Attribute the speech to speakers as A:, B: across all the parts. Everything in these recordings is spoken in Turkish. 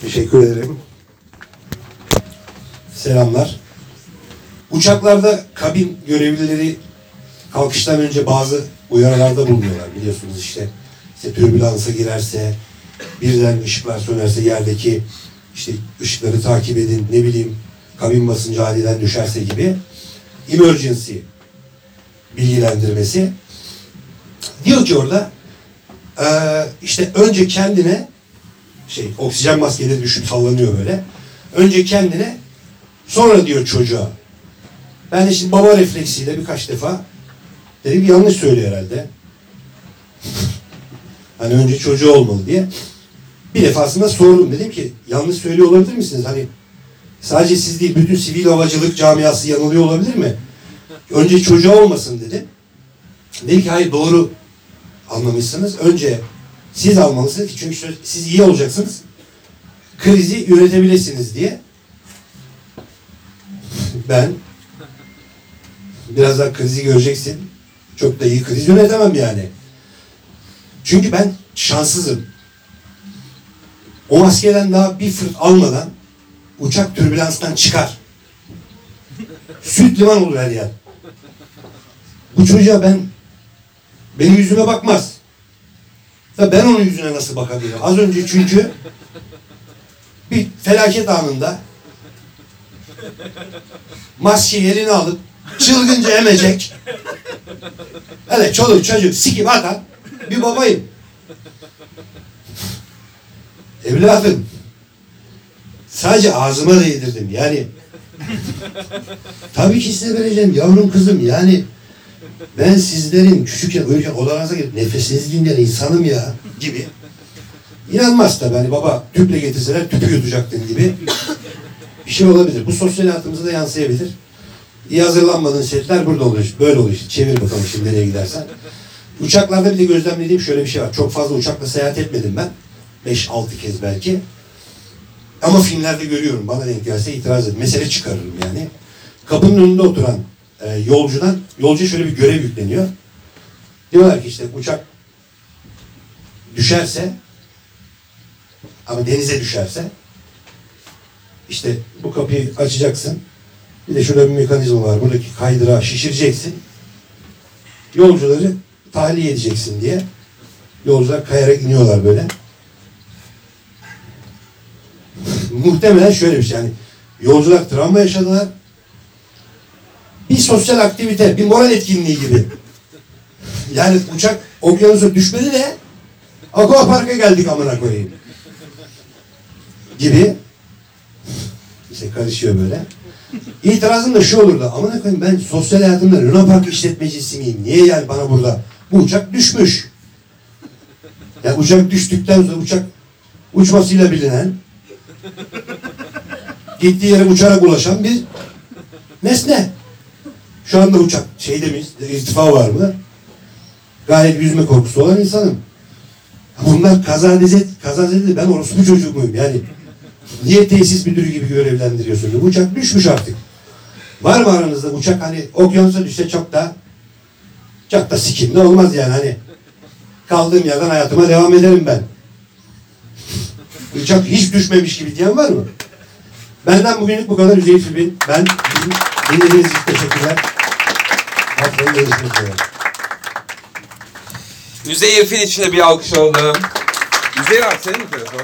A: Teşekkür ederim. Selamlar. Uçaklarda kabin görevlileri kalkıştan önce bazı uyarılarda bulunuyorlar biliyorsunuz işte. İşte türbülansa girerse, birden ışıklar sönerse yerdeki işte ışıkları takip edin, ne bileyim kabin basıncı aniden düşerse gibi emergency bilgilendirmesi. Diyor ki orada işte önce kendine şey oksijen maskeleri düşüp sallanıyor böyle. Önce kendine sonra diyor çocuğa. Ben de şimdi baba refleksiyle birkaç defa dedim yanlış söylüyor herhalde. hani önce çocuğu olmalı diye. Bir defasında sordum dedim ki yanlış söylüyor olabilir misiniz? Hani sadece siz değil bütün sivil havacılık camiası yanılıyor olabilir mi? Önce çocuğu olmasın dedim. Dedi ki hayır doğru anlamışsınız. Önce siz almalısınız ki çünkü siz iyi olacaksınız. Krizi yönetebilirsiniz diye. Ben birazdan krizi göreceksin. Çok da iyi kriz yönetemem yani. Çünkü ben şanssızım. O maskeden daha bir fırt almadan uçak türbülanstan çıkar. Süt liman olur her yer. Bu çocuğa ben benim yüzüme bakmaz. Da ben onun yüzüne nasıl bakabilirim? Az önce çünkü bir felaket anında maskeyi eline alıp çılgınca emecek. Hele çoluk çocuk sikip atan bir babayım. Evladım sadece ağzıma değdirdim yani. Tabii ki size vereceğim yavrum kızım yani ben sizlerin küçükken uyurken odanıza girip nefesinizi dinleyen insanım ya gibi. İnanmaz tabii hani baba tüple getirseler tüpü yutacaktın gibi bir şey olabilir. Bu sosyal hayatımıza da yansıyabilir. İyi hazırlanmadığın setler burada oluyor. Böyle oluyor işte. Çevir bakalım şimdi nereye gidersen. Uçaklarda bir de gözlemlediğim şöyle bir şey var. Çok fazla uçakla seyahat etmedim ben. 5-6 kez belki. Ama filmlerde görüyorum. Bana denk gelse itiraz edin. Mesele çıkarırım yani. Kapının önünde oturan e, yolcudan yolcuya şöyle bir görev yükleniyor. Diyorlar ki işte uçak düşerse ama denize düşerse işte bu kapıyı açacaksın. Bir de şurada bir mekanizma var. Buradaki kaydırağı şişireceksin. Yolcuları tahliye edeceksin diye. Yolcular kayarak iniyorlar böyle. Muhtemelen şöyle bir şey yani yolcular travma yaşadılar. Bir sosyal aktivite, bir moral etkinliği gibi. Yani uçak okyanusa düşmedi de Aqua Park'a geldik amına koyayım. Gibi. İşte karışıyor böyle. İtirazım da şu olurdu. Amına koyayım ben sosyal hayatımda Luna Park işletmecisi miyim? Niye yani bana burada? Bu uçak düşmüş. Yani uçak düştükten sonra uçak uçmasıyla bilinen gittiği yere uçarak ulaşan bir nesne. Şu anda uçak şeyde mi? irtifa var mı? Gayet yüzme korkusu olan insanım. Bunlar kazadeze, kazadeze ben orospu çocuğu muyum? Yani niye tesis müdürü gibi görevlendiriyorsun? Uçak düşmüş artık. Var mı aranızda uçak hani okyanusa düşse çok da çok da sikimli olmaz yani hani kaldığım yerden hayatıma devam ederim ben. Uçak hiç düşmemiş gibi diyen var mı? Benden bugünlük bu kadar Üzeyir Filmin. Ben dinlediğiniz için teşekkürler. Haftaya görüşmek üzere.
B: Üzeyir Fil için de bir alkış alalım. Üzeyir abi senin mi telefon?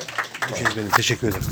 A: Teşekkür ederim. Teşekkür ederim.